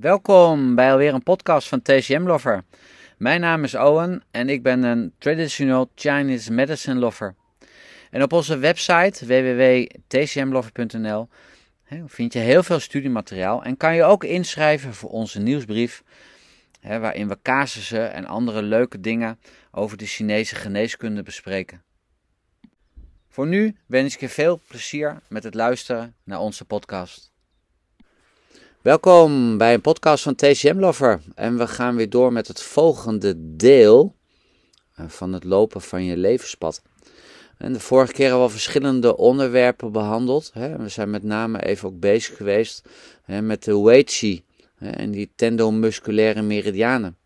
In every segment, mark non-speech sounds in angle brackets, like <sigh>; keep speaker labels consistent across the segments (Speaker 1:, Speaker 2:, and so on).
Speaker 1: Welkom bij alweer een podcast van TCM Lover. Mijn naam is Owen en ik ben een traditional Chinese medicine lover. En op onze website www.tcmlover.nl vind je heel veel studiemateriaal en kan je ook inschrijven voor onze nieuwsbrief, waarin we casussen en andere leuke dingen over de Chinese geneeskunde bespreken. Voor nu wens ik je veel plezier met het luisteren naar onze podcast. Welkom bij een podcast van TCM Lover. En we gaan weer door met het volgende deel eh, van het lopen van je levenspad. En de vorige keer hebben we al verschillende onderwerpen behandeld. We zijn met name even ook bezig geweest met de Weiqi en die tendomusculaire meridianen.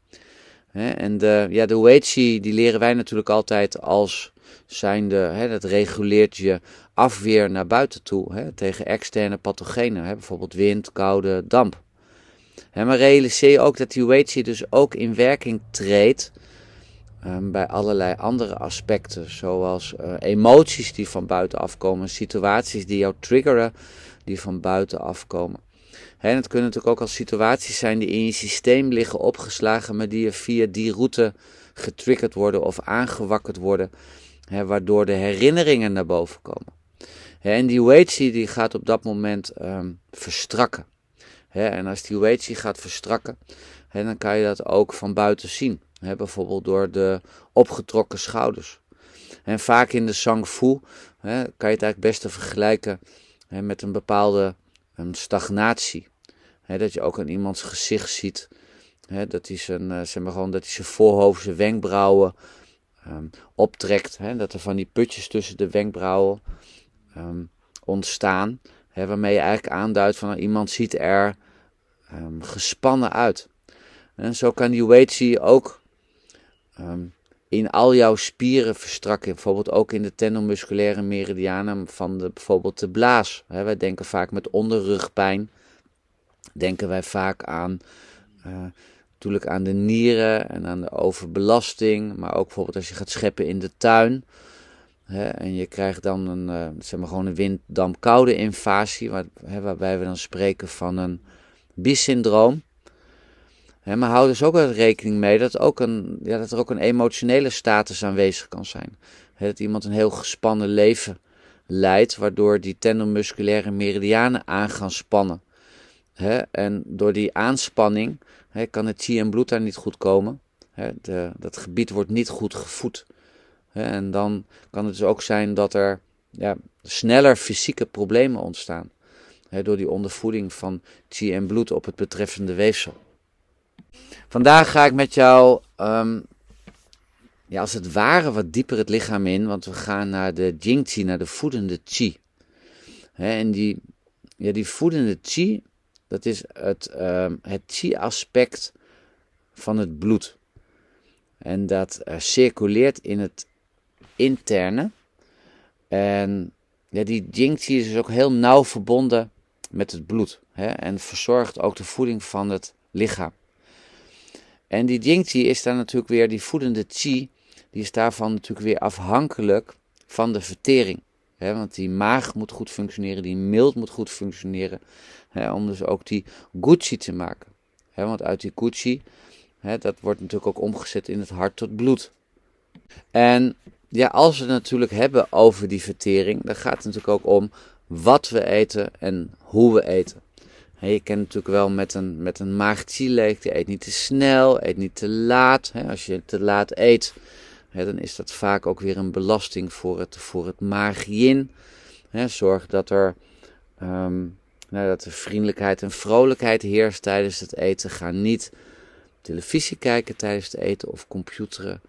Speaker 1: En de, ja, de Weiqi die leren wij natuurlijk altijd als zijnde, hè, dat reguleert je afweer naar buiten toe hè, tegen externe pathogenen, hè, bijvoorbeeld wind, koude, damp. Hè, maar realiseer je ook dat die Weiqi dus ook in werking treedt um, bij allerlei andere aspecten, zoals uh, emoties die van buiten afkomen, situaties die jou triggeren, die van buiten afkomen. En het kunnen natuurlijk ook al situaties zijn die in je systeem liggen opgeslagen, maar die je via die route getriggerd worden of aangewakkerd worden waardoor de herinneringen naar boven komen. En die Weiqi die gaat op dat moment ehm, verstrakken. en als die Weiqi gaat verstrakken, dan kan je dat ook van buiten zien. bijvoorbeeld door de opgetrokken schouders. En vaak in de Sang Fu kan je het eigenlijk best vergelijken met een bepaalde um, stagnatie. dat je ook aan iemands gezicht ziet. dat hij zijn, uh, zeg maar gewoon, dat hij zijn voorhoofd, zijn wenkbrauwen um, optrekt. Dat er van die putjes tussen de wenkbrauwen ehm, ontstaan. Hè, waarmee je eigenlijk aanduidt van iemand ziet er um, gespannen uit. En zo kan die Weiqi ook in al jouw spieren verstrakken. Bijvoorbeeld ook in de tendomusculaire meridianen van de, bijvoorbeeld de blaas. Hè, wij denken vaak met onderrugpijn. Denken wij vaak aan uh, natuurlijk aan de nieren en aan de overbelasting. Maar ook bijvoorbeeld als je gaat scheppen in de tuin. En je krijgt dan een, uh, zeg maar gewoon een winddamp-koude invasie. Waar, waarbij we dan spreken van een bisyndroom. Hè, maar hou dus ook wel rekening mee dat, ook een, ja, dat er ook een emotionele status aanwezig kan zijn. Dat iemand een heel gespannen leven leidt, waardoor die tendomusculaire meridianen aan gaan spannen. en door die aanspanning kan het chi en bloed daar niet goed komen. de, dat gebied wordt niet goed gevoed. En dan kan het dus ook zijn dat er ja, sneller fysieke problemen ontstaan. door die ondervoeding van chi en bloed op het betreffende weefsel. Vandaag ga ik met jou, um, ja, als het ware, wat dieper het lichaam in. Want we gaan naar de Jingqi, naar de voedende chi. en die, ja, die voedende chi, dat is het, uh, het chi-aspect van het bloed. En dat uh, circuleert in het interne. En ja, die Jingqi is dus ook heel nauw verbonden met het bloed. Hè, en verzorgt ook de voeding van het lichaam. En die Jingqi is daar natuurlijk weer, die voedende chi, die is daarvan natuurlijk weer afhankelijk van de vertering. want die maag moet goed functioneren, die mild moet goed functioneren om dus ook die Gucci te maken. want uit die Gucci, dat wordt natuurlijk ook omgezet in het hart tot bloed. En ja, als we het natuurlijk hebben over die vertering, dan gaat het natuurlijk ook om wat we eten en hoe we eten. je kent natuurlijk wel met een, met een maagzieleeg, je eet niet te snel, eet niet te laat. als je te laat eet, dan is dat vaak ook weer een belasting voor het, voor het maagyin. zorg dat er ehm, nou, dat er vriendelijkheid en vrolijkheid heerst tijdens het eten. Ga niet televisie kijken tijdens het eten of computeren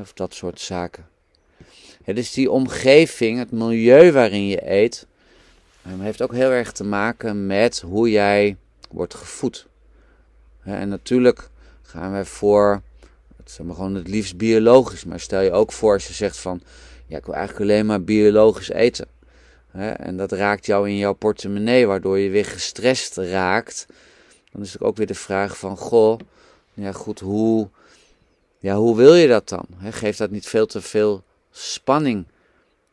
Speaker 1: of dat soort zaken. Ja, dus die omgeving, het milieu waarin je eet, ehm, heeft ook heel erg te maken met hoe jij wordt gevoed. En natuurlijk gaan wij voor, zeg maar gewoon het liefst biologisch. Maar stel je ook voor als je zegt van, ja ik wil eigenlijk alleen maar biologisch eten. En dat raakt jou in jouw portemonnee, waardoor je weer gestrest raakt. Dan is het ook weer de vraag van, goh, ja goed, hoe, ja, hoe wil je dat dan? Geeft dat niet veel te veel spanning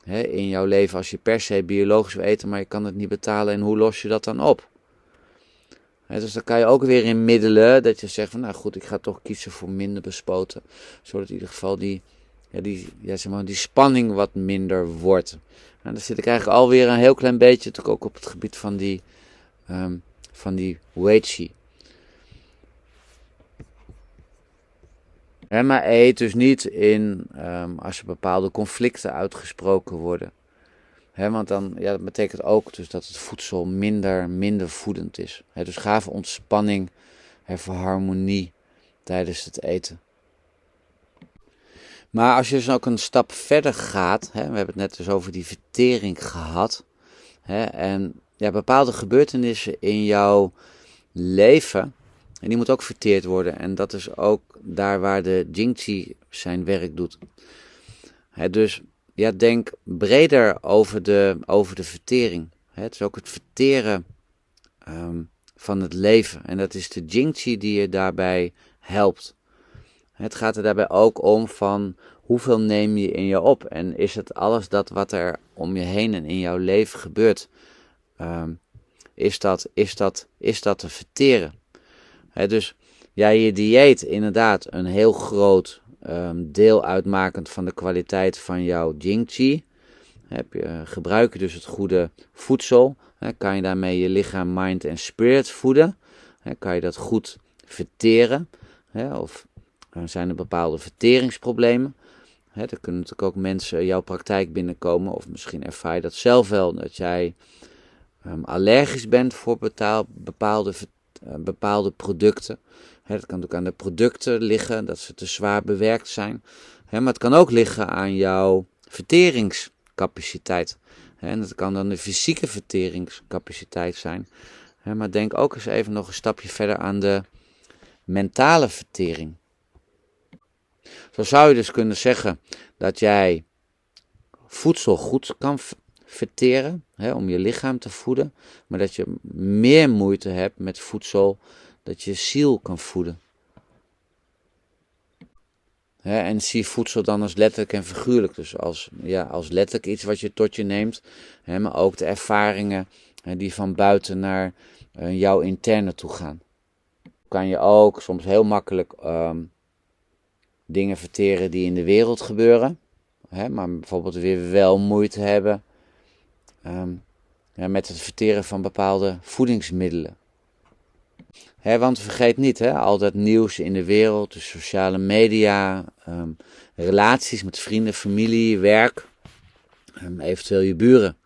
Speaker 1: hè, in jouw leven als je per se biologisch wil eten, maar je kan het niet betalen en hoe los je dat dan op? dus dan kan je ook weer in middelen dat je zegt van nou goed, ik ga toch kiezen voor minder bespoten. Zodat in ieder geval die, ja, die, ja, zeg maar, die spanning wat minder wordt. En dan zit ik eigenlijk alweer een heel klein beetje natuurlijk ook op het gebied van die, um, van die Weichi. Maar eet dus niet in um, als er bepaalde conflicten uitgesproken worden. He, want dan ja, dat betekent ook dus dat het voedsel minder, minder voedend is. He, dus ga voor ontspanning, he, voor harmonie tijdens het eten. Maar als je dus ook een stap verder gaat, we hebben het net dus over die vertering gehad. en ja, bepaalde gebeurtenissen in jouw leven, en die moeten ook verteerd worden. En dat is ook daar waar de Jingqi zijn werk doet. dus ja, denk breder over de, over de vertering. Het is ook het verteren ehm, van het leven. En dat is de Jingqi die je daarbij helpt. Het gaat er daarbij ook om van hoeveel neem je in je op? En is het alles dat wat er om je heen en in jouw leven gebeurt, ehm, is, dat, is, dat, is dat te verteren? Dus ja, je dieet inderdaad een heel groot um, deel uitmakend van de kwaliteit van jouw Jingqi. Heb je, gebruik je dus het goede voedsel, kan je daarmee je lichaam, mind en spirit voeden. kan je dat goed verteren? of zijn er bepaalde verteringsproblemen? er kunnen natuurlijk ook mensen jouw praktijk binnenkomen, of misschien ervaar je dat zelf wel, dat jij um, allergisch bent voor bepaalde, uh, bepaalde producten. Het kan ook aan de producten liggen, dat ze te zwaar bewerkt zijn. maar het kan ook liggen aan jouw verteringscapaciteit. En dat kan dan de fysieke verteringscapaciteit zijn. Maar denk ook eens even nog een stapje verder aan de mentale vertering. Zo zou je dus kunnen zeggen dat jij voedsel goed kan verteren, om je lichaam te voeden, maar dat je meer moeite hebt met voedsel dat je ziel kan voeden. en zie voedsel dan als letterlijk en figuurlijk. Dus als, ja, als letterlijk iets wat je tot je neemt. maar ook de ervaringen die van buiten naar uh, jouw interne toe gaan. Kan je ook soms heel makkelijk ehm, dingen verteren die in de wereld gebeuren. maar bijvoorbeeld weer wel moeite hebben ehm, ja, met het verteren van bepaalde voedingsmiddelen want vergeet niet, he, al dat nieuws in de wereld, de sociale media, ehm, relaties met vrienden, familie, werk, um, eventueel je buren.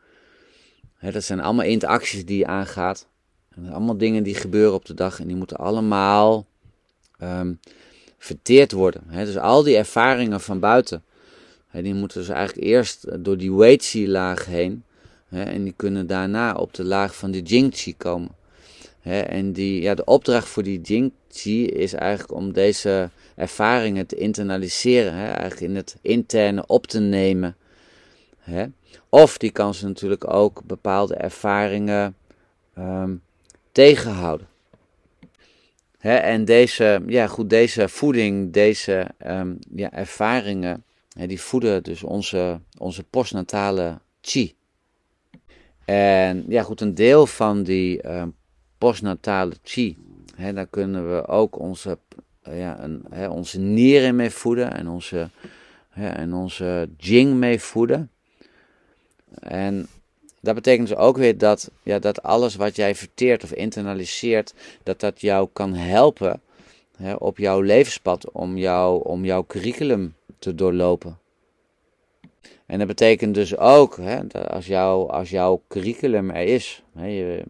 Speaker 1: dat zijn allemaal interacties die je aangaat. Allemaal dingen die gebeuren op de dag en die moeten allemaal verteerd worden. dus al die ervaringen van buiten, die moeten dus eigenlijk eerst door die Weiqi-laag heen. En die kunnen daarna op de laag van de Jingqi komen en die, ja, de opdracht voor die Jingqi is eigenlijk om deze ervaringen te internaliseren, eigenlijk in het interne op te nemen. Of die kan ze natuurlijk ook bepaalde ervaringen ehm, tegenhouden. en deze, ja, goed, deze voeding, deze um, ja, ervaringen, die voeden dus onze, onze postnatale chi. En ja, goed, een deel van die um, postnatale chi. He, daar kunnen we ook onze, ja, een, onze nieren mee voeden en onze, en onze jing mee voeden. En dat betekent dus ook weer dat, ja, dat alles wat jij verteert of internaliseert, dat dat jou kan helpen op jouw levenspad om, jou, om jouw curriculum te doorlopen. En dat betekent dus ook, hè, als, jou, als jouw curriculum er is, hè,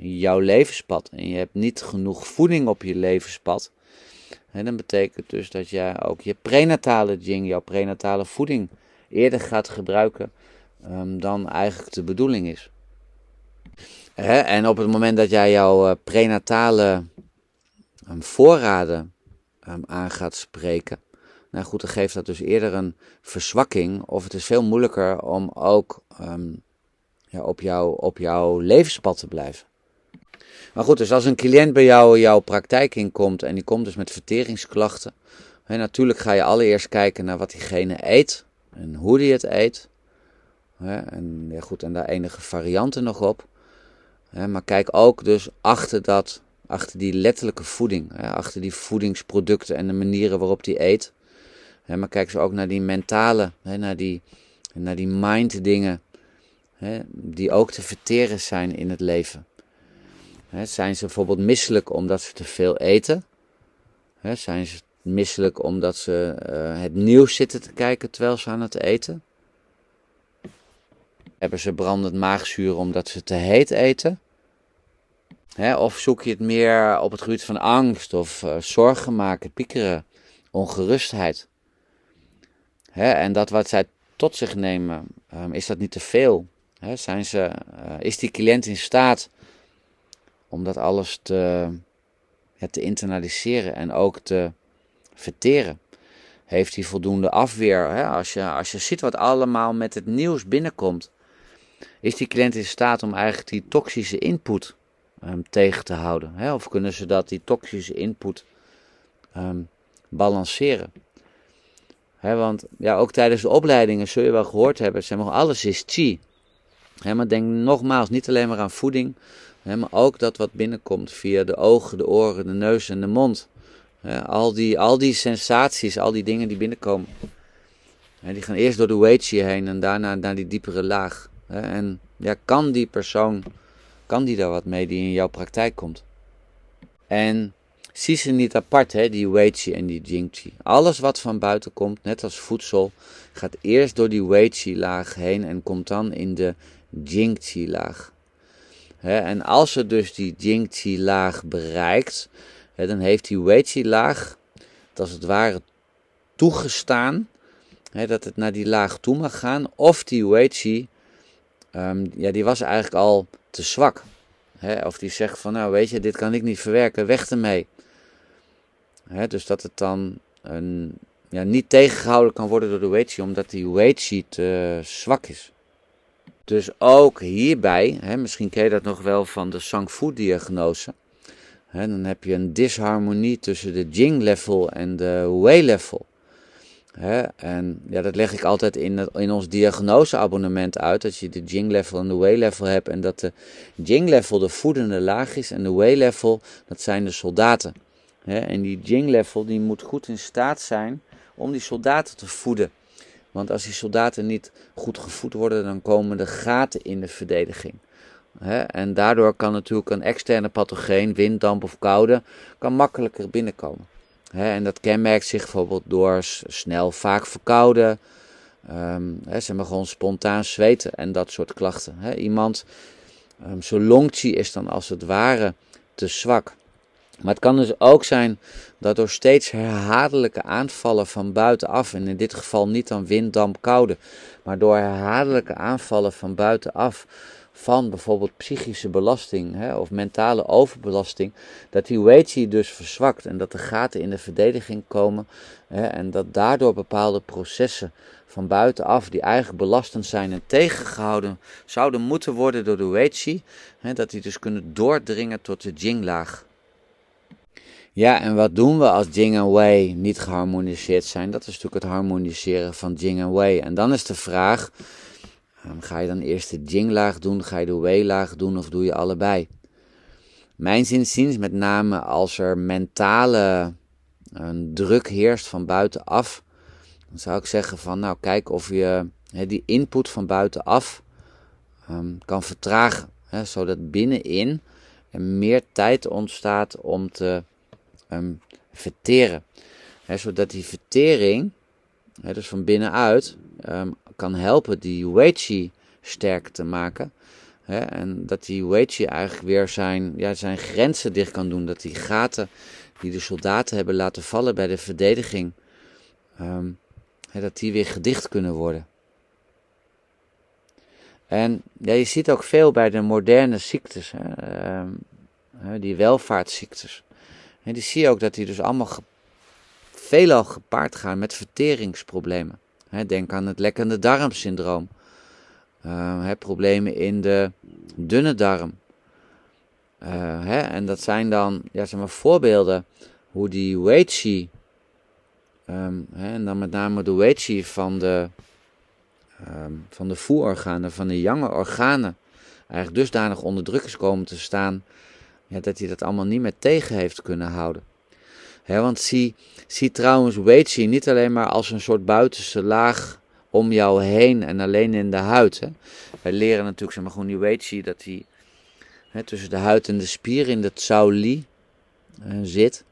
Speaker 1: jouw levenspad en je hebt niet genoeg voeding op je levenspad, en dan betekent dus dat jij ook je prenatale jing, jouw prenatale voeding, eerder gaat gebruiken um, dan eigenlijk de bedoeling is. en op het moment dat jij jouw uh, prenatale um, voorraden um, aan gaat spreken, nou goed, dan geeft dat dus eerder een verzwakking, of het is veel moeilijker om ook ja, op, jou, op jouw levenspad te blijven. Maar goed, dus als een cliënt bij jou jouw praktijk inkomt en die komt dus met verteringsklachten, hè, natuurlijk ga je allereerst kijken naar wat diegene eet en hoe die het eet. Hè, en, ja goed, en daar enige varianten nog op. maar kijk ook dus achter, dat, achter die letterlijke voeding, achter die voedingsproducten en de manieren waarop die eet. Maar kijk ze ook naar die mentale, naar die, naar die mind dingen, die ook te verteren zijn in het leven. zijn ze bijvoorbeeld misselijk omdat ze te veel eten? zijn ze misselijk omdat ze eh, het nieuws zitten te kijken terwijl ze aan het eten? Hebben ze brandend maagzuur omdat ze te heet eten? of zoek je het meer op het gebied van angst of uh, zorgen maken, piekeren, ongerustheid? En dat wat zij tot zich nemen, um, is dat niet te veel? zijn ze, uh, is die cliënt in staat om dat alles te, te internaliseren en ook te verteren? Heeft hij voldoende afweer? Als, je, als je ziet wat allemaal met het nieuws binnenkomt, is die cliënt in staat om eigenlijk die toxische input um, tegen te houden? Of kunnen ze dat, die toxische input, um, balanceren? Want ja, ook tijdens de opleidingen zul je wel gehoord hebben, alles is chi. Maar denk nogmaals niet alleen maar aan voeding, maar ook dat wat binnenkomt via de ogen, de oren, de neus en de mond. Al, die, al die sensaties, al die dingen die binnenkomen, die gaan eerst door de wei chi heen en daarna naar die diepere laag. En ja, kan die persoon, kan die daar wat mee die in jouw praktijk komt? En zie ze niet apart, hè, die Wei en die Jingqi. Alles wat van buiten komt, net als voedsel, gaat eerst door die Wei laag heen en komt dan in de Jingqi laag. en als het dus die Jingqi laag bereikt, dan heeft die Wei laag, als het ware, toegestaan dat het naar die laag toe mag gaan, of die Wei um, ja, die was eigenlijk al te zwak. of die zegt van, nou weet je, dit kan ik niet verwerken, weg ermee. He, dus dat het dan een, ja, niet tegengehouden kan worden door de weight omdat die weight te zwak is. Dus ook hierbij, hè, misschien ken je dat nog wel van de Sang Fu-diagnose. dan heb je een disharmonie tussen de Jing-level en de Wei-level. En ja, dat leg ik altijd in, in ons diagnoseabonnement uit. Dat je de Jing-level en de Wei-level hebt. En dat de Jing-level de voedende laag is. En de Wei-level, dat zijn de soldaten. En die Jing-level die moet goed in staat zijn om die soldaten te voeden. Want als die soldaten niet goed gevoed worden, dan komen er gaten in de verdediging. En daardoor kan natuurlijk een externe pathogeen, wind, damp of koude, kan makkelijker binnenkomen. En dat kenmerkt zich bijvoorbeeld door snel vaak verkouden, um, hebben gewoon spontaan zweten en dat soort klachten. Iemand, um, zijn longchi is dan als het ware te zwak. Maar het kan dus ook zijn dat door steeds herhaaldelijke aanvallen van buitenaf, en in dit geval niet dan wind, damp, koude, maar door herhaaldelijke aanvallen van buitenaf, van bijvoorbeeld psychische belasting hè, of mentale overbelasting, dat die weight dus verzwakt en dat de gaten in de verdediging komen hè, en dat daardoor bepaalde processen van buitenaf die eigenlijk belastend zijn en tegengehouden zouden moeten worden door de weight dat die dus kunnen doordringen tot de jing-laag. Ja, en wat doen we als Jing en Wei niet geharmoniseerd zijn? Dat is natuurlijk het harmoniseren van Jing en Wei. En dan is de vraag, ehm, ga je dan eerst de Jing-laag doen, ga je de Wei-laag doen of doe je allebei? Mijn zinziens, met name als er mentale een druk heerst van buitenaf, dan zou ik zeggen van nou kijk of je die input van buitenaf um, kan vertragen. zodat binnenin er meer tijd ontstaat om te um, verteren. zodat die vertering, dus van binnenuit, um, kan helpen die Weichi sterk te maken. en dat die Weichi eigenlijk weer zijn, ja, zijn grenzen dicht kan doen. Dat die gaten die de soldaten hebben laten vallen bij de verdediging, um, dat die weer gedicht kunnen worden. En ja, je ziet ook veel bij de moderne ziektes, hè, die welvaartsziektes. En die zie je ook dat die dus allemaal veelal gepaard gaan met verteringsproblemen. denk aan het lekkende darmsyndroom. Uh, problemen in de dunne darm. Uh, en dat zijn dan ja, zeg maar, voorbeelden hoe die Weichi, um, en dan met name de Weichi van de, um, van de voerorganen, van de jonge organen, eigenlijk dusdanig onder druk is komen te staan, ja, dat hij dat allemaal niet meer tegen heeft kunnen houden. want zie, zie trouwens Weichi niet alleen maar als een soort buitenste laag om jou heen en alleen in de huid. Hè. Wij leren natuurlijk, zeg maar gewoon die Weichi, dat hij tussen de huid en de spier in de Tsao Li uh, zit.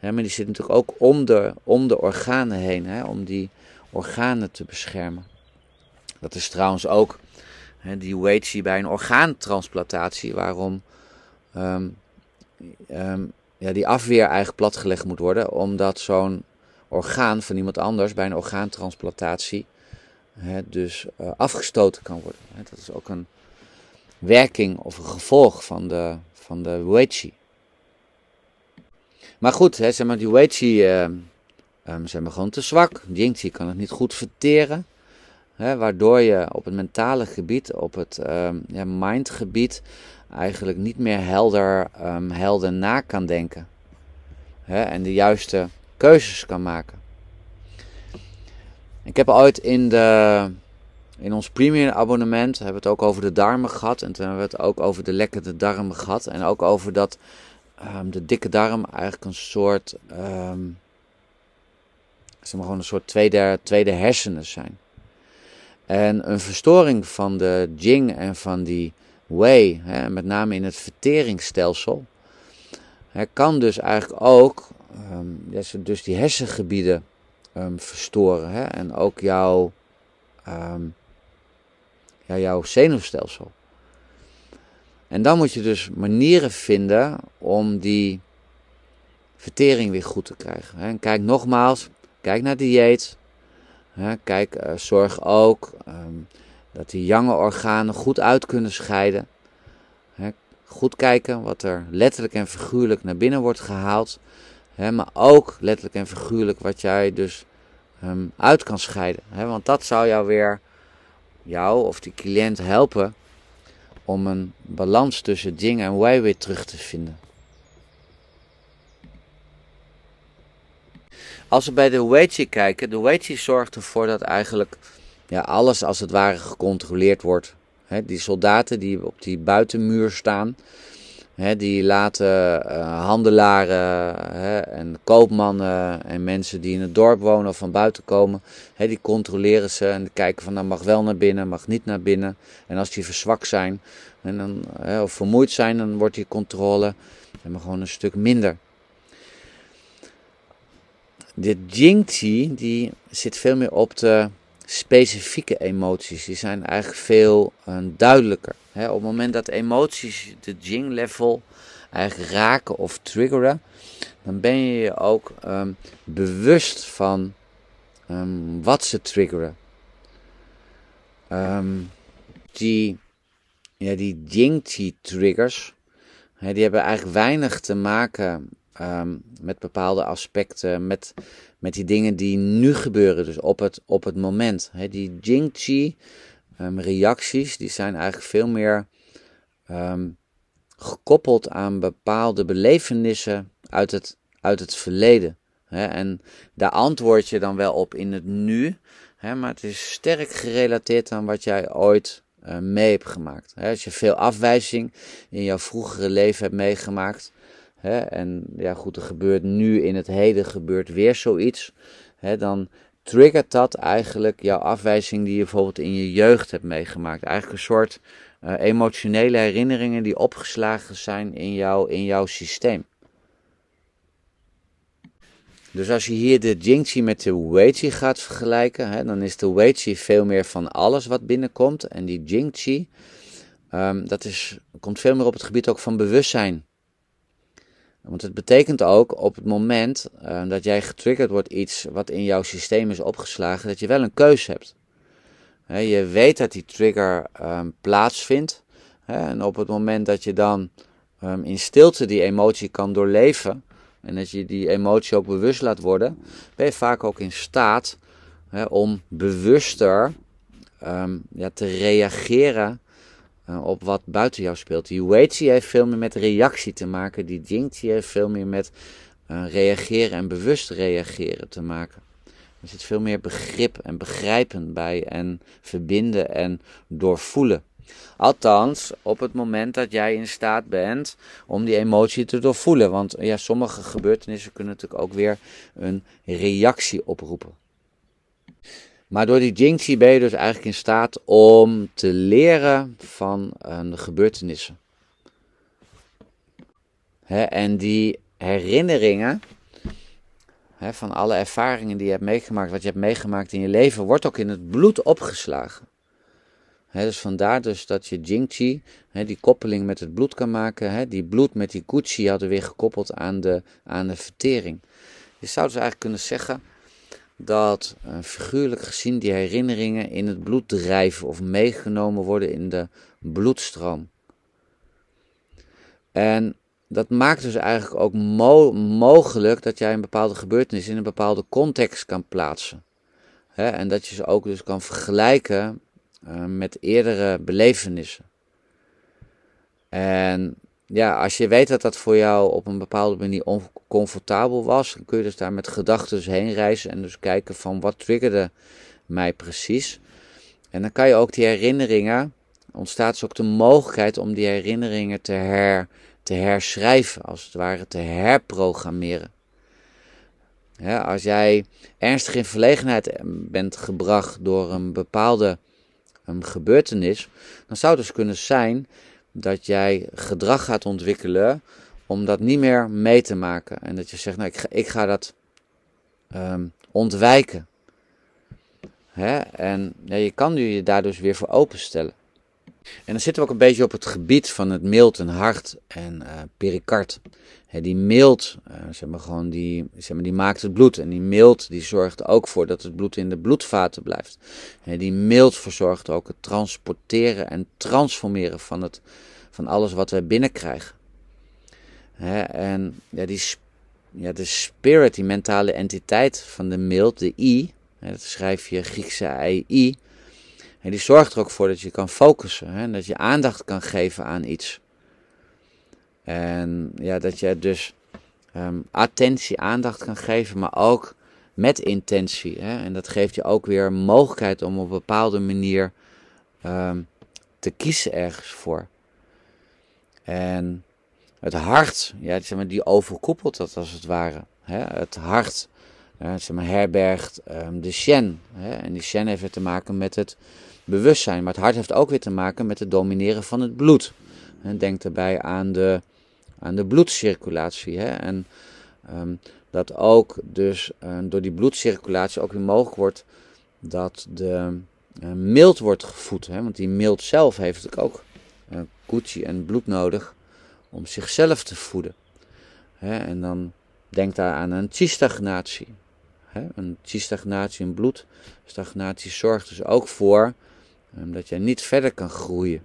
Speaker 1: maar die zit natuurlijk ook om de, om de organen heen, om die organen te beschermen. Dat is trouwens ook die Weichi bij een orgaantransplantatie, waarom ehm, ehm, ja, die afweer eigenlijk platgelegd moet worden, omdat zo'n orgaan van iemand anders bij een orgaantransplantatie dus uh, afgestoten kan worden. dat is ook een werking of een gevolg van de, van de. Maar goed, hè, zeg maar, die Weichi uh, zijn gewoon te zwak. Jingchi kan het niet goed verteren. Hè, waardoor je op het mentale gebied, op het um, ja, mindgebied, eigenlijk niet meer helder, um, helder na kan denken. Hè, en de juiste keuzes kan maken. Ik heb ooit in, de, in ons premium abonnement hebben we het ook over de darmen gehad. En toen hebben we het ook over de lekkere darmen gehad. En ook over dat um, de dikke darm eigenlijk een soort, um, zeg maar gewoon een soort tweede, tweede hersenen zijn. En een verstoring van de Jing en van die Wei, hè, met name in het verteringsstelsel, hè, kan dus eigenlijk ook um, dus die hersengebieden um, verstoren. Hè, en ook jouw, ja, jouw zenuwstelsel. En dan moet je dus manieren vinden om die vertering weer goed te krijgen. En kijk nogmaals, kijk naar dieet, kijk, uh, zorg ook dat die jonge organen goed uit kunnen scheiden. goed kijken wat er letterlijk en figuurlijk naar binnen wordt gehaald. maar ook letterlijk en figuurlijk wat jij dus um, uit kan scheiden. want dat zou jou weer, jou of die cliënt helpen om een balans tussen Jing en Wei weer terug te vinden. Als we bij de Weichi kijken, de Weichi zorgt ervoor dat eigenlijk ja, alles als het ware gecontroleerd wordt. die soldaten die op die buitenmuur staan, die laten uh, handelaren en koopmannen en mensen die in het dorp wonen of van buiten komen, die controleren ze en kijken van dat nou, mag wel naar binnen, mag niet naar binnen. En als die verzwakt zijn en dan, of vermoeid zijn, dan wordt die controle maar gewoon een stuk minder. De Jingti die zit veel meer op de specifieke emoties. Die zijn eigenlijk veel uh, duidelijker. op het moment dat emoties de Jing-level eigenlijk raken of triggeren, dan ben je je ook ehm, bewust van um, wat ze triggeren. Um, die, ja, die Jing-triggers, die hebben eigenlijk weinig te maken met bepaalde aspecten, met, met die dingen die nu gebeuren, dus op het, op het moment. Die Jingqi um, reacties, die zijn eigenlijk veel meer um, gekoppeld aan bepaalde belevenissen uit het, uit het verleden. En daar antwoord je dan wel op in het nu, maar het is sterk gerelateerd aan wat jij ooit uh, mee hebt gemaakt. als je veel afwijzing in jouw vroegere leven hebt meegemaakt, en ja goed, er gebeurt nu in het heden gebeurt weer zoiets, dan triggert dat eigenlijk jouw afwijzing die je bijvoorbeeld in je jeugd hebt meegemaakt. Eigenlijk een soort uh, emotionele herinneringen die opgeslagen zijn in, jou, in jouw systeem. Dus als je hier de Jingxi met de Weiqi gaat vergelijken, dan is de Weiqi veel meer van alles wat binnenkomt. En die Jingxi, um, dat is, komt veel meer op het gebied ook van bewustzijn want het betekent ook op het moment uh, dat jij getriggerd wordt iets wat in jouw systeem is opgeslagen, dat je wel een keus hebt. je weet dat die trigger um, plaatsvindt. en op het moment dat je dan um, in stilte die emotie kan doorleven, en dat je die emotie ook bewust laat worden, ben je vaak ook in staat om bewuster um, ja, te reageren uh, op wat buiten jou speelt. Die Weiqi heeft veel meer met reactie te maken. Die Jingqi heeft veel meer met uh, reageren en bewust reageren te maken. Er zit veel meer begrip en begrijpen bij en verbinden en doorvoelen. Althans, op het moment dat jij in staat bent om die emotie te doorvoelen. Want ja, sommige gebeurtenissen kunnen natuurlijk ook weer een reactie oproepen. Maar door die Jingxi ben je dus eigenlijk in staat om te leren van uh, de gebeurtenissen. en die herinneringen van alle ervaringen die je hebt meegemaakt, wat je hebt meegemaakt in je leven, wordt ook in het bloed opgeslagen. dus vandaar dus dat je Jingchi, die koppeling met het bloed kan maken. die bloed met die Gucci hadden weer gekoppeld aan de, aan de vertering. Je zou dus eigenlijk kunnen zeggen dat figuurlijk gezien die herinneringen in het bloed drijven of meegenomen worden in de bloedstroom. En dat maakt dus eigenlijk ook mogelijk dat jij een bepaalde gebeurtenis in een bepaalde context kan plaatsen. en dat je ze ook dus kan vergelijken uh, met eerdere belevenissen. En ja, als je weet dat dat voor jou op een bepaalde manier oncomfortabel was, dan kun je dus daar met gedachten dus heen reizen en dus kijken van wat triggerde mij precies. En dan kan je ook die herinneringen, ontstaat dus ook de mogelijkheid om die herinneringen te, her, te herschrijven, als het ware te herprogrammeren. als jij ernstig in verlegenheid bent gebracht door een bepaalde een gebeurtenis, dan zou het dus kunnen zijn dat jij gedrag gaat ontwikkelen om dat niet meer mee te maken. En dat je zegt, nou, ik ga, ik ga dat um, ontwijken. Hè? En je kan je daar dus weer voor openstellen. En dan zitten we ook een beetje op het gebied van het mild en hart en uh, pericard. Die mild, uh, zeg maar gewoon die, zeg maar, die maakt het bloed. En die mild die zorgt ook voor dat het bloed in de bloedvaten blijft. He, die mild verzorgt ook het transporteren en transformeren van, het, van alles wat wij binnenkrijgen. En ja, die, ja, de spirit, die mentale entiteit van de mild, de I, dat schrijf je Griekse I, en die zorgt er ook voor dat je kan focussen. Hè, dat je aandacht kan geven aan iets. En ja, dat je dus um, attentie, aandacht kan geven, maar ook met intentie. Hè, en dat geeft je ook weer mogelijkheid om op een bepaalde manier um, te kiezen ergens voor. En het hart, ja, zeg maar, die overkoepelt dat als het ware. Hè, het hart uh, zeg maar, herbergt um, de Shen. Hè, en die Shen heeft te maken met het bewustzijn. Maar het hart heeft ook weer te maken met het domineren van het bloed. denk daarbij aan de, aan de bloedcirculatie. Hè? En um, dat ook dus uh, door die bloedcirculatie ook weer mogelijk wordt dat de uh, mild wordt gevoed. Hè? Want die mild zelf heeft natuurlijk ook uh, en bloed nodig om zichzelf te voeden. Hè? En dan denk daar aan een chi-stagnatie. Een chi-stagnatie, een bloedstagnatie zorgt dus ook voor dat je niet verder kan groeien.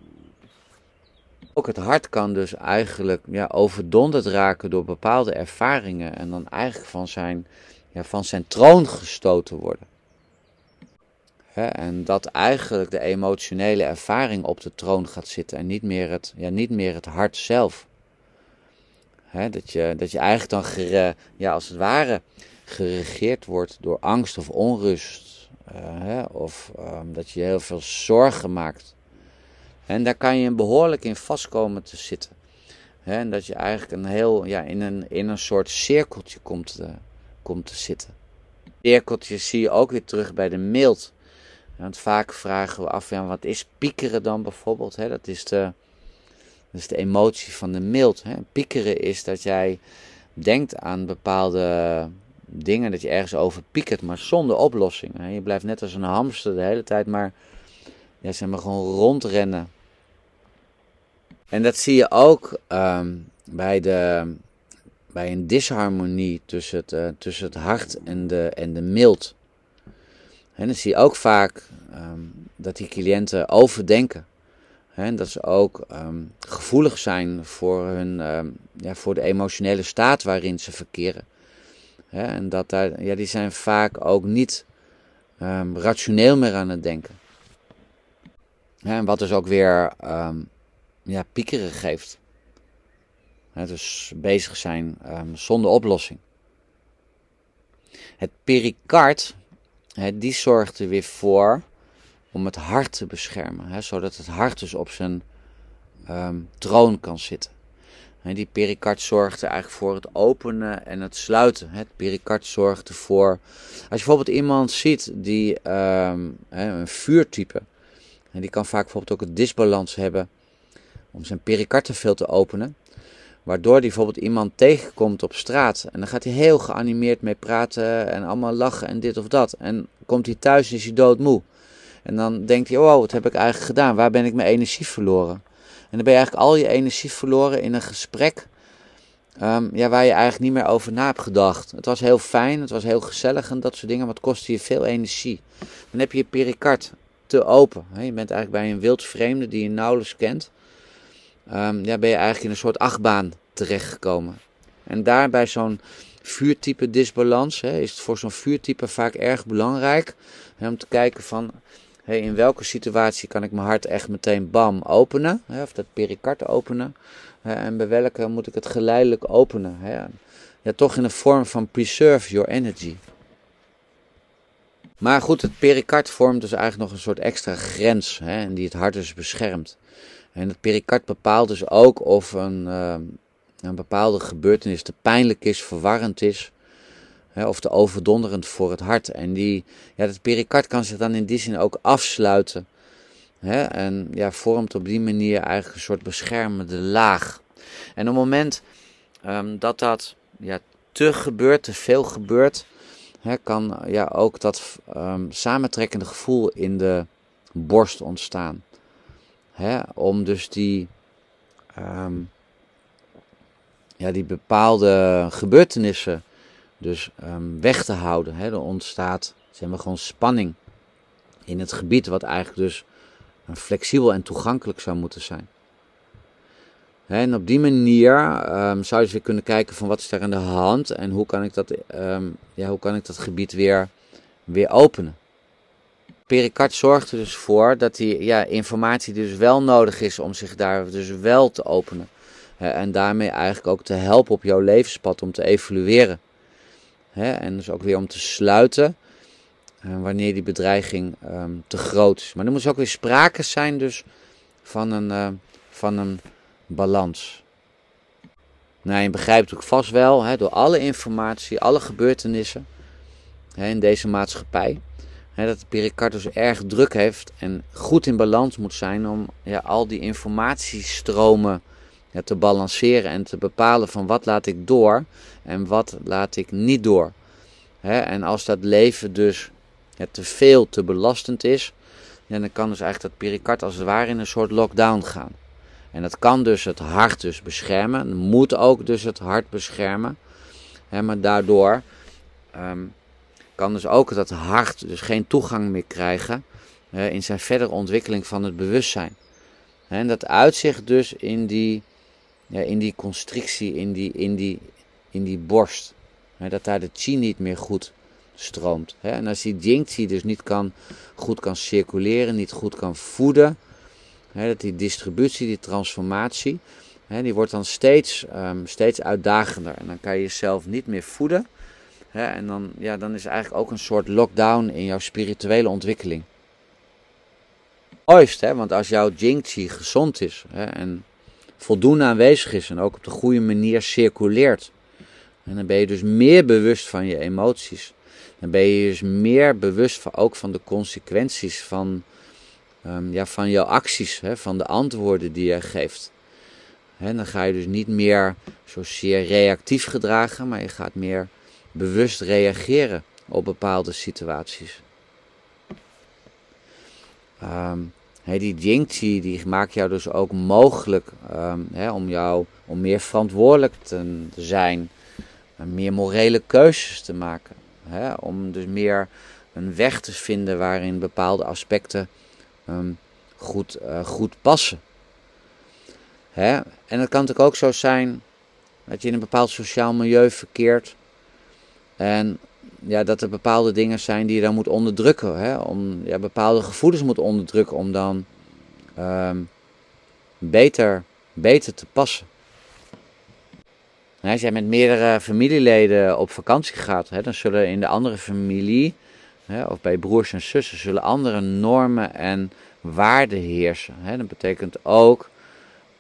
Speaker 1: Ook het hart kan dus eigenlijk ja, overdonderd raken door bepaalde ervaringen en dan eigenlijk van zijn, ja, van zijn troon gestoten worden. en dat eigenlijk de emotionele ervaring op de troon gaat zitten en niet meer het, ja, niet meer het hart zelf. dat, je, dat je eigenlijk dan ja, als het ware geregeerd wordt door angst of onrust hè, of um, dat je heel veel zorgen maakt. En daar kan je behoorlijk in vastkomen te zitten. En dat je eigenlijk een heel, ja, in, een, in een soort cirkeltje komt te, komt te zitten. Cirkeltje zie je ook weer terug bij de mild. Want vaak vragen we af, ja, wat is piekeren dan bijvoorbeeld? Hè? Dat, is de, dat is de emotie van de mild. Hè? Piekeren is dat jij denkt aan bepaalde dingen dat je ergens over piekert, maar zonder oplossing. Je blijft net als een hamster de hele tijd maar, ja, zeg maar gewoon rondrennen. En dat zie je ook ehm, bij, de, bij een disharmonie tussen het, uh, tussen het hart en de, en de mild. En dan zie je ook vaak ehm, dat die cliënten overdenken. En dat ze ook ehm, gevoelig zijn voor, hun, ja, voor de emotionele staat waarin ze verkeren en dat daar, ja, die zijn vaak ook niet rationeel meer aan het denken. en wat dus ook weer ja, piekeren geeft. dus bezig zijn um, zonder oplossing. Het pericard, die zorgt er weer voor om het hart te beschermen, zodat het hart dus op zijn ehm, troon kan zitten. En die pericard zorgt er eigenlijk voor het openen en het sluiten. Het pericard zorgt ervoor. Als je bijvoorbeeld iemand ziet die um, een vuurtype, en die kan vaak bijvoorbeeld ook een disbalans hebben om zijn pericard te openen. Waardoor hij bijvoorbeeld iemand tegenkomt op straat. En dan gaat hij heel geanimeerd mee praten en allemaal lachen en dit of dat. En komt hij thuis en is hij doodmoe. En dan denkt hij, oh, wat heb ik eigenlijk gedaan? Waar ben ik mijn energie verloren? En dan ben je eigenlijk al je energie verloren in een gesprek um, ja, waar je eigenlijk niet meer over na hebt gedacht. Het was heel fijn, het was heel gezellig en dat soort dingen, maar het kostte je veel energie. Dan heb je je pericard te open. Je bent eigenlijk bij een wild vreemde die je nauwelijks kent. Um, ja, ben je eigenlijk in een soort achtbaan terechtgekomen. En daar bij zo'n vuurtype disbalans hè, is het voor zo'n vuurtype vaak erg belangrijk hè, om te kijken van in welke situatie kan ik mijn hart echt meteen bam openen, hè, of dat pericard openen, hè, en bij welke moet ik het geleidelijk openen. Hè. Ja, toch in de vorm van preserve your energy. Maar goed, het pericard vormt dus eigenlijk nog een soort extra grens hè, die het hart dus beschermt. En het pericard bepaalt dus ook of een, uh, een bepaalde gebeurtenis te pijnlijk is, verwarrend is, of te overdonderend voor het hart. En die, ja, het pericard kan zich dan in die zin ook afsluiten. Hè, en ja, vormt op die manier eigenlijk een soort beschermende laag. En op het moment um, dat dat ja, te gebeurt, te veel gebeurt, hè, kan ja, ook dat um, samentrekkende gevoel in de borst ontstaan. Hè, om dus die, um, ja, die bepaalde gebeurtenissen dus um, weg te houden. Hè. Er ontstaat zeg maar, gewoon spanning in het gebied wat eigenlijk dus flexibel en toegankelijk zou moeten zijn. En op die manier um, zou je weer kunnen kijken van wat is daar aan de hand en hoe kan ik dat, ja, hoe kan ik dat gebied weer, weer openen. Pericard zorgt er dus voor dat die ja, informatie die dus wel nodig is om zich daar dus wel te openen. en daarmee eigenlijk ook te helpen op jouw levenspad om te evolueren. en dus ook weer om te sluiten uh, wanneer die bedreiging um, te groot is. Maar er moet ook weer sprake zijn dus van een, uh, van een balans. Nou, je begrijpt ook vast wel, hè, door alle informatie, alle gebeurtenissen hè, in deze maatschappij, hè, dat pericardus erg druk heeft en goed in balans moet zijn om ja, al die informatiestromen te balanceren en te bepalen van wat laat ik door en wat laat ik niet door. Hè, en als dat leven dus te veel, te belastend is, ja, dan kan dus eigenlijk dat pericard als het ware in een soort lockdown gaan. En dat kan dus het hart dus beschermen, moet ook dus het hart beschermen. Hè, maar daardoor um, kan dus ook dat hart dus geen toegang meer krijgen in zijn verdere ontwikkeling van het bewustzijn. En dat uitzicht dus in die, ja, in die constrictie, in die, in die, in die borst. dat daar de chi niet meer goed stroomt. En als die jingqi dus niet kan, goed kan circuleren, niet goed kan voeden, dat die distributie, die transformatie, die wordt dan steeds, um, steeds uitdagender. En dan kan je jezelf niet meer voeden. En dan, ja, dan is eigenlijk ook een soort lockdown in jouw spirituele ontwikkeling. Mooist, hè? want als jouw jingqi gezond is en voldoende aanwezig is en ook op de goede manier circuleert, en dan ben je dus meer bewust van je emoties. Dan ben je dus meer bewust van, ook van de consequenties van, um, ja, van jouw acties, hè, van de antwoorden die je geeft. Hè, dan ga je dus niet meer zozeer reactief gedragen, maar je gaat meer bewust reageren op bepaalde situaties. Um, die Jingqi die maakt jou dus ook mogelijk um, om, jou, om meer verantwoordelijk te zijn, meer morele keuzes te maken. om dus meer een weg te vinden waarin bepaalde aspecten um, goed, uh, goed passen. En het kan natuurlijk ook zo zijn dat je in een bepaald sociaal milieu verkeert. En ja, dat er bepaalde dingen zijn die je dan moet onderdrukken. Hè? Om, ja, bepaalde gevoelens moet onderdrukken om dan um, beter, beter te passen. als jij met meerdere familieleden op vakantie gaat, hè, dan zullen in de andere familie of bij broers en zussen, zullen andere normen en waarden heersen. dat betekent ook,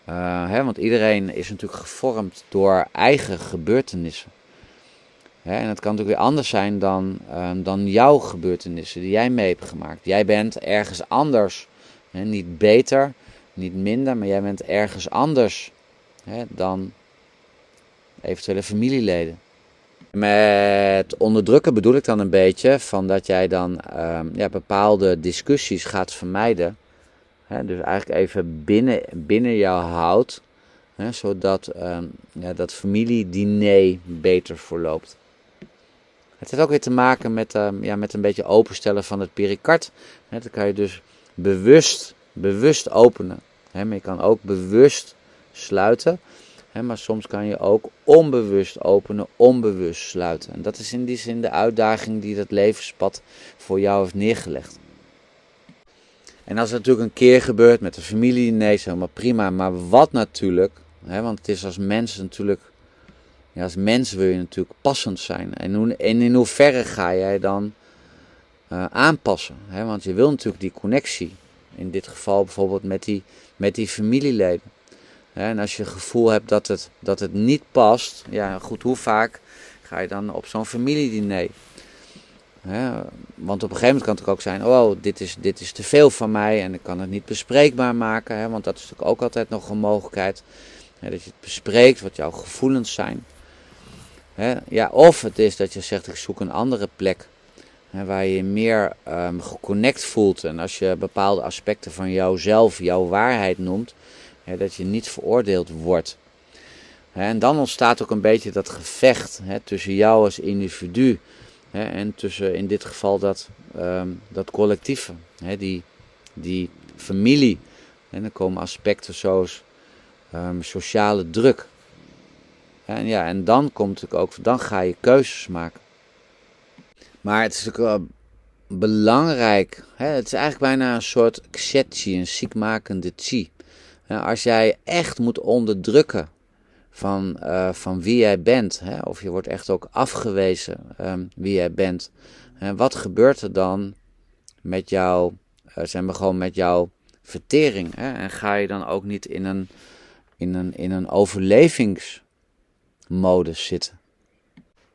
Speaker 1: uh, want iedereen is natuurlijk gevormd door eigen gebeurtenissen. En het kan natuurlijk weer anders zijn dan, ehm, dan jouw gebeurtenissen die jij mee hebt gemaakt. Jij bent ergens anders, niet beter, niet minder, maar jij bent ergens anders dan eventuele familieleden. Met onderdrukken bedoel ik dan een beetje van dat jij dan ehm, ja, bepaalde discussies gaat vermijden. Dus eigenlijk even binnen, binnen jou houdt, zodat um, ja, dat familiediner beter verloopt. Het heeft ook weer te maken met, um, ja, met een beetje openstellen van het pericard. Hè, dan kan je dus bewust, bewust openen. Je kan ook bewust sluiten maar soms kan je ook onbewust openen, onbewust sluiten. En dat is in die zin de uitdaging die dat levenspad voor jou heeft neergelegd. En als het natuurlijk een keer gebeurt met de familie, nee, helemaal prima. Maar wat natuurlijk, want het is als mens natuurlijk, als mens wil je natuurlijk passend zijn. En, hoe, en in hoeverre ga jij dan uh, aanpassen? want je wil natuurlijk die connectie. In dit geval bijvoorbeeld met die, met die familieleden. En als je het gevoel hebt dat het, dat het niet past, ja goed, hoe vaak ga je dan op zo'n familiediner? want op een gegeven moment kan het ook zijn, oh, dit is, dit is te veel van mij en ik kan het niet bespreekbaar maken. want dat is natuurlijk ook altijd nog een mogelijkheid. dat je het bespreekt, wat jouw gevoelens zijn. Ja, of het is dat je zegt, ik zoek een andere plek. waar je meer um, geconnect voelt. En als je bepaalde aspecten van jouzelf, jouw waarheid noemt, dat je niet veroordeeld wordt. En dan ontstaat ook een beetje dat gevecht tussen jou als individu en tussen in dit geval dat, um, dat collectieve, die, die familie. En dan komen aspecten zoals um, sociale druk. En, ja, en dan komt het ook, dan ga je keuzes maken. Maar het is natuurlijk wel belangrijk. Hè? Het is eigenlijk bijna een soort kshetchi, een ziekmakende chi als jij echt moet onderdrukken van, uh, van wie jij bent, hè, of je wordt echt ook afgewezen um, wie jij bent, hè, wat gebeurt er dan met jou, uh, zeg maar gewoon met jouw vertering? Hè? En ga je dan ook niet in een, in een, in een overlevingsmodus zitten?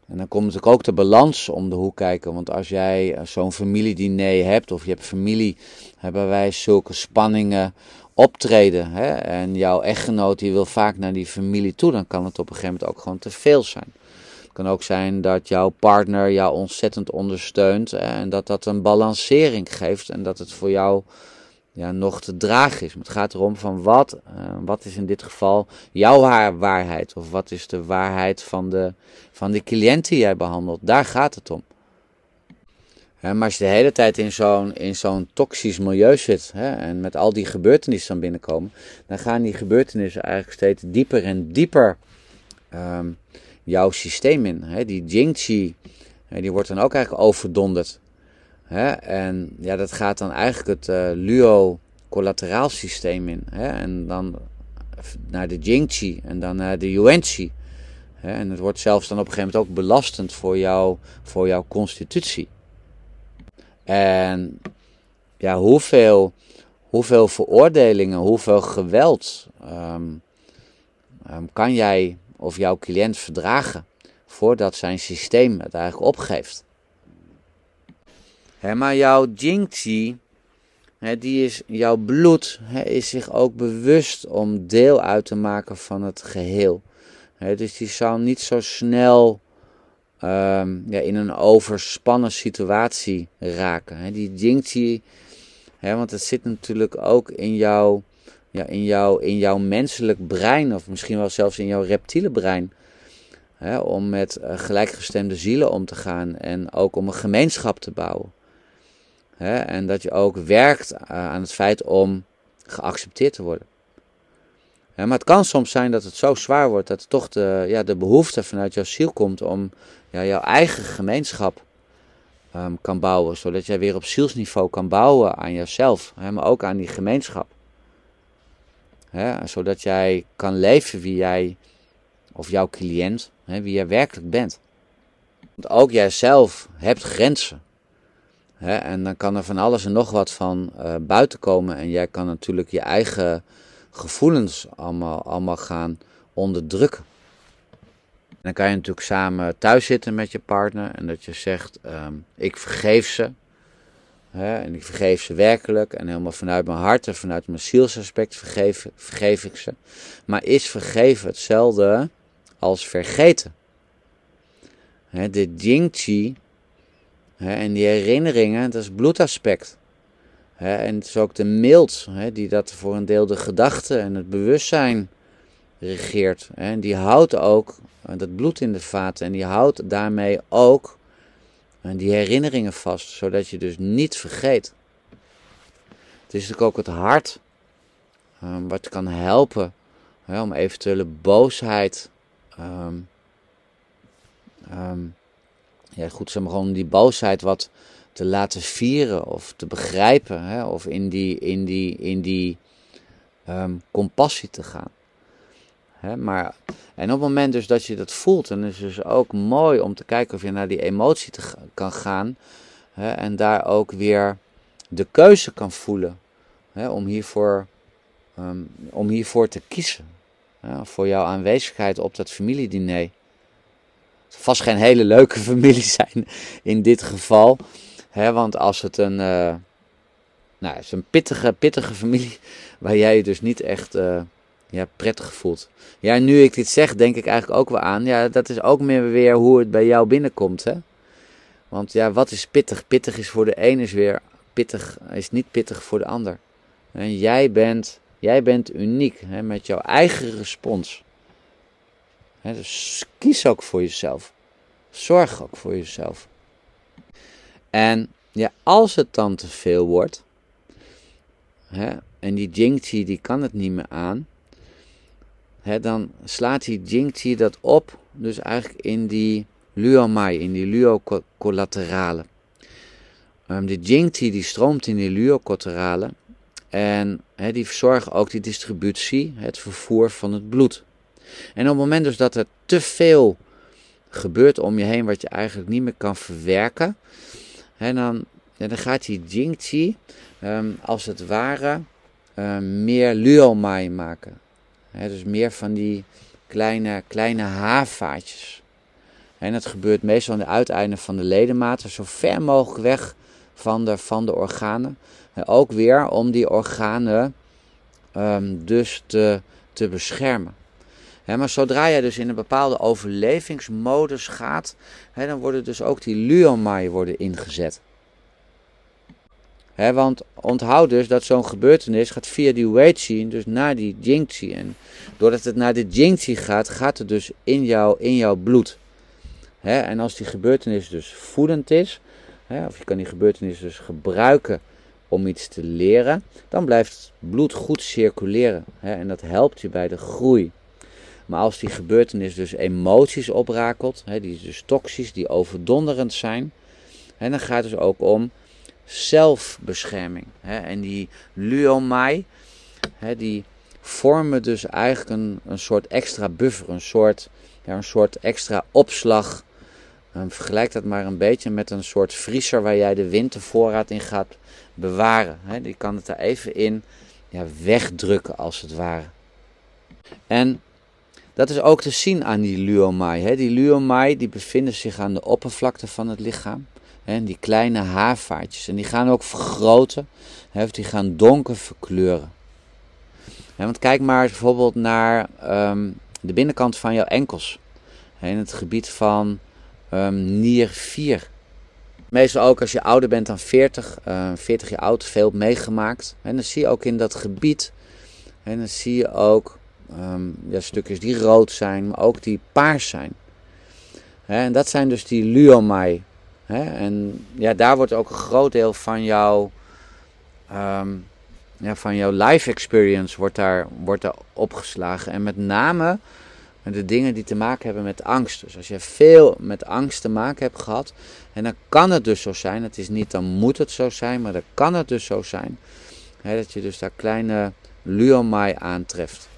Speaker 1: En dan komt natuurlijk ook de balans om de hoek kijken. Want als jij eh, zo'n familiediner hebt, of je hebt familie, hebben wij zulke spanningen optreden. Hè, en jouw echtgenoot die wil vaak naar die familie toe, dan kan het op een gegeven moment ook gewoon te veel zijn. Het kan ook zijn dat jouw partner jou ontzettend ondersteunt en dat dat een balancering geeft en dat het voor jou ja, nog te dragen is. Het gaat erom van wat, uh, wat is in dit geval jouw waarheid of wat is de waarheid van de, van de cliënt die jij behandelt. Daar gaat het om maar als je de hele tijd in zo'n, in zo'n toxisch milieu zit en met al die gebeurtenissen dan binnenkomen, dan gaan die gebeurtenissen eigenlijk steeds dieper en dieper um, jouw systeem in. Hè. Die Jingqi, die wordt dan ook eigenlijk overdonderd. Hè. En ja, dat gaat dan eigenlijk het uh, Luo-collateraal systeem in. Hè. En dan naar de Jingqi en dan naar de Yuanqi. En het wordt zelfs dan op een gegeven moment ook belastend voor, jou, voor jouw constitutie. En ja, hoeveel, hoeveel veroordelingen, hoeveel geweld um, um, kan jij of jouw cliënt verdragen voordat zijn systeem het eigenlijk opgeeft? Maar jouw Jingxi, die is, jouw bloed is zich ook bewust om deel uit te maken van het geheel. dus die zal niet zo snel um, ja, in een overspannen situatie raken. Die Jingxi, hè, want het zit natuurlijk ook in jouw, ja, in, jouw, in jouw menselijk brein, of misschien wel zelfs in jouw reptiele brein. Om met uh, gelijkgestemde zielen om te gaan en ook om een gemeenschap te bouwen. Hè, en dat je ook werkt uh, aan het feit om geaccepteerd te worden. Maar het kan soms zijn dat het zo zwaar wordt dat toch de, ja, de behoefte vanuit jouw ziel komt om ja, jouw eigen gemeenschap um, kan bouwen. Zodat jij weer op zielsniveau kan bouwen aan jezelf, hè, maar ook aan die gemeenschap. Zodat jij kan leven wie jij, of jouw cliënt, hè, wie jij werkelijk bent. Want ook jijzelf hebt grenzen. En dan kan er van alles en nog wat van uh, buiten komen. En jij kan natuurlijk je eigen gevoelens allemaal, allemaal gaan onderdrukken. Dan kan je natuurlijk samen thuis zitten met je partner en dat je zegt: ehm, Ik vergeef ze. En ik vergeef ze werkelijk en helemaal vanuit mijn hart en vanuit mijn zielsaspect vergeef, vergeef ik ze. Maar is vergeven hetzelfde als vergeten? Hè, de Jingchi en die herinneringen, dat is bloedaspect. en het is ook de mild, die dat voor een deel de gedachte en het bewustzijn regeert. En die houdt ook eh, dat bloed in de vaten en die houdt daarmee ook en die herinneringen vast, zodat je dus niet vergeet. Het is natuurlijk ook het hart um, wat kan helpen om eventuele boosheid. Um, um, ja, goed, zeg maar gewoon die boosheid wat te laten vieren of te begrijpen, hè, of in die, in die, in die compassie te gaan. Hè, maar, en op het moment dus dat je dat voelt, dan is het dus ook mooi om te kijken of je naar die emotie te, kan gaan. Hè, en daar ook weer de keuze kan voelen om, hiervoor, um, om hiervoor te kiezen. Voor jouw aanwezigheid op dat familiediner. Vast geen hele leuke <laughs> familie zijn in dit geval. Hè, want als het een, uh, nou, het is een pittige, pittige familie <laughs> waar jij je dus niet echt... Uh, ja, prettig voelt. Ja, nu ik dit zeg, denk ik eigenlijk ook wel aan. Ja, dat is ook meer weer hoe het bij jou binnenkomt, hè. Want ja, wat is pittig? Pittig is voor de ene is weer pittig, is niet pittig voor de ander. En jij bent, jij bent uniek hè, met jouw eigen respons. Dus kies ook voor jezelf. Zorg ook voor jezelf. En ja, als het dan te veel wordt, en die Jingti die kan het niet meer aan, dan slaat die Jingti dat op, dus eigenlijk in die Luomai, in die Luo-collaterale. Um, de Jingti die stroomt in die Luo-collaterale en die verzorgen ook die distributie, het vervoer van het bloed. En op het moment dus dat er te veel gebeurt om je heen wat je eigenlijk niet meer kan verwerken, dan, dan gaat die Jingti um, als het ware um, meer Luomai maken dus meer van die kleine, kleine haarvaatjes. En dat gebeurt meestal aan de uiteinden van de ledematen, zo ver mogelijk weg van de, van de organen. En ook weer om die organen um, dus te, te beschermen. Maar zodra je dus in een bepaalde overlevingsmodus gaat, dan worden dus ook die luomai worden ingezet want onthoud dus dat zo'n gebeurtenis gaat via die Weiqi, dus naar die Jingqi. En doordat het naar de Jingqi gaat, gaat het dus in, jou, in jouw bloed. en als die gebeurtenis dus voedend is, of je kan die gebeurtenis dus gebruiken om iets te leren, dan blijft bloed goed circuleren. en dat helpt je bij de groei. Maar als die gebeurtenis dus emoties oprakelt, die dus toxisch, die overdonderend zijn, dan gaat het dus ook om zelfbescherming. Hè? En die luomai, hè, die vormen dus eigenlijk een, een soort extra buffer, een soort, ja, een soort extra opslag. Um, vergelijk dat maar een beetje met een soort vriezer waar jij de wintervoorraad in gaat bewaren. Hè? Die kan het er even in ja, wegdrukken als het ware. En dat is ook te zien aan die luomai. Hè? Die luomai die bevinden zich aan de oppervlakte van het lichaam. En die kleine haarvaartjes. En die gaan ook vergroten. Hè, die gaan donker verkleuren. want kijk maar bijvoorbeeld naar ehm, de binnenkant van jouw enkels. in het gebied van um, nier 4. Meestal ook als je ouder bent dan 40, uh, 40 jaar oud, veel meegemaakt. En dan zie je ook in dat gebied. En dan zie je ook um, ja, stukjes die rood zijn, maar ook die paars zijn. en dat zijn dus die luomai en ja, daar wordt ook een groot deel van jouw, um, ja, van jouw life experience wordt daar, wordt daar opgeslagen. En met name de dingen die te maken hebben met angst. Dus als je veel met angst te maken hebt gehad, en dan kan het dus zo zijn, het is niet dan moet het zo zijn, maar dan kan het dus zo zijn, dat je dus daar kleine luomai aantreft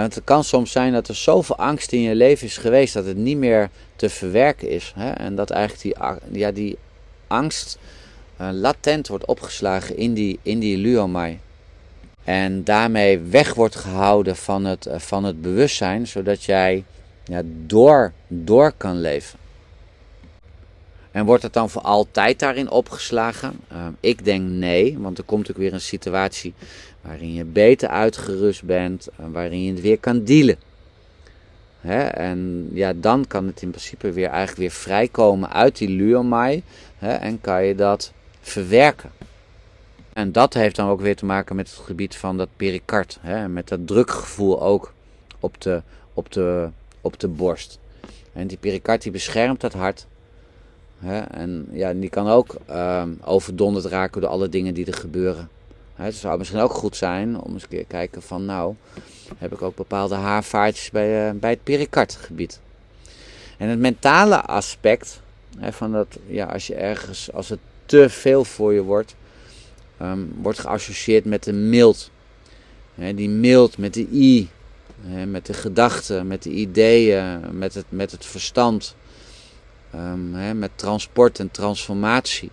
Speaker 1: want het kan soms zijn dat er zoveel angst in je leven is geweest dat het niet meer te verwerken is. Hè? En dat eigenlijk die, ja, die angst latent wordt opgeslagen in die, in die luomai. En daarmee weg wordt gehouden van het, van het bewustzijn, zodat jij ja, door, door kan leven. En wordt het dan voor altijd daarin opgeslagen? Uh, ik denk nee, want er komt ook weer een situatie waarin je beter uitgerust bent, en waarin je het weer kan dealen. Hè? En ja, dan kan het in principe weer eigenlijk weer vrijkomen uit die luomai hè? en kan je dat verwerken. En dat heeft dan ook weer te maken met het gebied van dat pericard, hè? met dat drukgevoel ook op de, op de, op de borst. En die pericard die beschermt dat hart Hè? En ja, die kan ook uh, overdonderd raken door alle dingen die er gebeuren. Het zou misschien ook goed zijn om eens een keer kijken van nou, heb ik ook bepaalde haarvaartjes bij, uh, bij het pericardgebied. En het mentale aspect, hè, van dat, ja, als je ergens, als het te veel voor je wordt, um, wordt geassocieerd met de mild. Hè, die mild met de i, hè, met de gedachten, met de ideeën, met het, met het verstand. Hè, met transport en transformatie.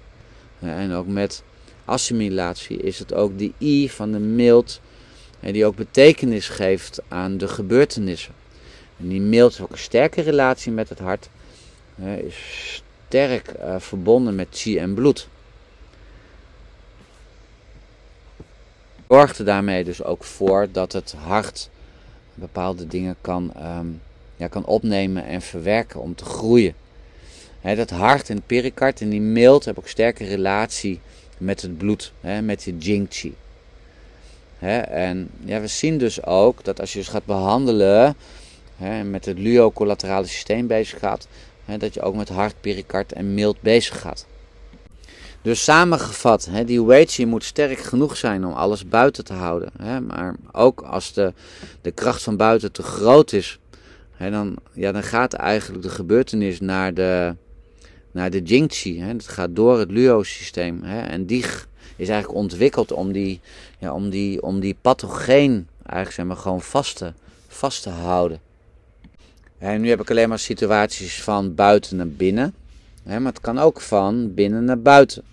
Speaker 1: en ook met assimilatie is het ook de I van de mild. Die ook betekenis geeft aan de gebeurtenissen. En die mild heeft ook een sterke relatie met het hart. Is sterk uh, verbonden met chi en bloed. Zorgt er daarmee dus ook voor dat het hart bepaalde dingen kan, um, ja, kan opnemen en verwerken om te groeien. He, dat hart en pericard en die mild hebben ook sterke relatie met het bloed, he, met de jingchi. en ja, we zien dus ook dat als je dus gaat behandelen, he, met het luo-collaterale systeem bezig gaat, dat je ook met hart, pericard en mild bezig gaat. Dus samengevat, hè, die weichi moet sterk genoeg zijn om alles buiten te houden. Hè, maar ook als de, de kracht van buiten te groot is, hè, dan, ja, dan gaat eigenlijk de gebeurtenis naar de, naar de Jingchi. Hè. Het gaat door het Luo-systeem. En die is eigenlijk ontwikkeld om die, ja, om die, om die pathogeen eigenlijk zeg maar, gewoon vast te, vast te houden. En nu heb ik alleen maar situaties van buiten naar binnen. Maar het kan ook van binnen naar buiten.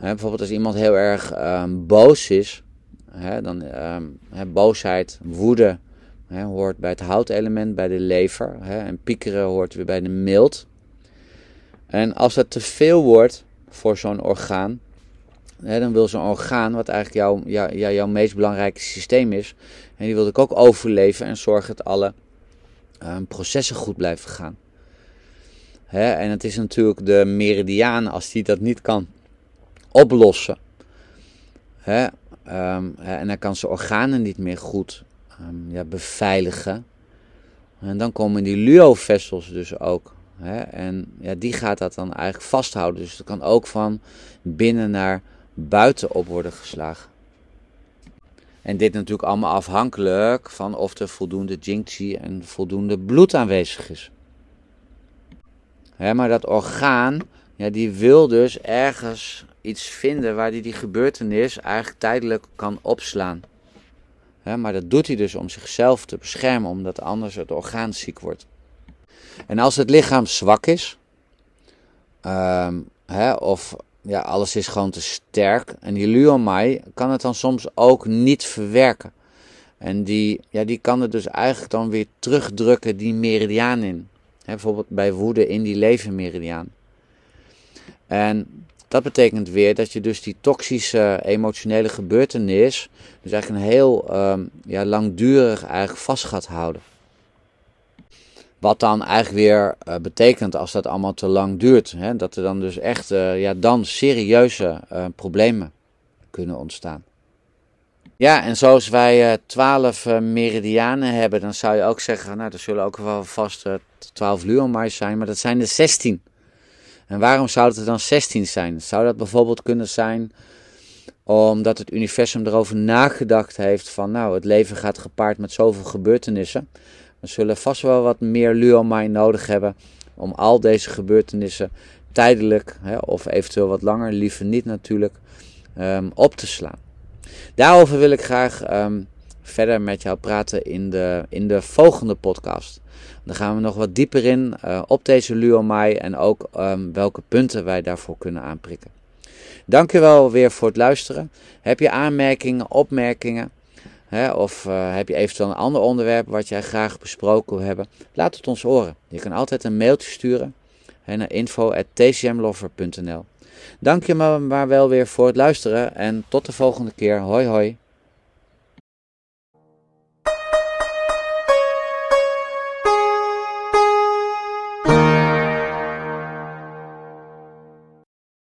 Speaker 1: Bijvoorbeeld als iemand heel erg um, boos is. Dan um, boosheid, woede hoort bij het houtelement, bij de lever. en piekeren hoort weer bij de mild. En als het te veel wordt voor zo'n orgaan, hè, dan wil zo'n orgaan, wat eigenlijk jouw, jou, jouw meest belangrijke systeem is, en die wil ik ook overleven en zorgen dat alle uh, processen goed blijven gaan. Hè, en het is natuurlijk de meridiaan, als die dat niet kan oplossen, hè, um, en dan kan zijn organen niet meer goed um, ja, beveiligen. En dan komen die luo-vessels dus ook Hè? En ja, die gaat dat dan eigenlijk vasthouden. Dus het kan ook van binnen naar buiten op worden geslagen. En dit natuurlijk allemaal afhankelijk van of er voldoende jingchi en voldoende bloed aanwezig is. Hè, maar dat orgaan, ja, die wil dus ergens iets vinden waar hij die gebeurtenis eigenlijk tijdelijk kan opslaan. Hè, maar dat doet hij dus om zichzelf te beschermen, omdat anders het orgaan ziek wordt. En als het lichaam zwak is, ehm, hè, of ja, alles is gewoon te sterk, en die luomai kan het dan soms ook niet verwerken. En die, ja, die kan het dus eigenlijk dan weer terugdrukken, die meridiaan in. Hè, bijvoorbeeld bij woede in die levenmeridiaan. En dat betekent weer dat je dus die toxische emotionele gebeurtenis, dus eigenlijk een heel um, ja, langdurig eigenlijk vast gaat houden. Wat dan eigenlijk weer uh, betekent als dat allemaal te lang duurt. Hè, dat er dan dus echt uh, ja, dan serieuze uh, problemen kunnen ontstaan. Ja, en zoals wij twaalf meridianen hebben, dan zou je ook zeggen, nou, er zullen ook wel vast twaalf luomais zijn, maar dat zijn er 16. En waarom zou het dan 16 zijn? Zou dat bijvoorbeeld kunnen zijn omdat het universum erover nagedacht heeft van, nou, het leven gaat gepaard met zoveel gebeurtenissen. We zullen vast wel wat meer luomai nodig hebben om al deze gebeurtenissen tijdelijk hè, of eventueel wat langer, liever niet natuurlijk, um, op te slaan. Daarover wil ik graag um, verder met jou praten in de, in de volgende podcast. Dan gaan we nog wat dieper in uh, op deze Luomai en ook um, welke punten wij daarvoor kunnen aanprikken. Dankjewel weer voor het luisteren. Heb je aanmerkingen, opmerkingen? Hè, of uh, heb je eventueel een ander onderwerp wat jij graag besproken wil hebben? Laat het ons horen. Je kan altijd een mailtje sturen hè, naar info.tcmlover.nl Dank je maar wel weer voor het luisteren en tot de volgende keer. Hoi hoi.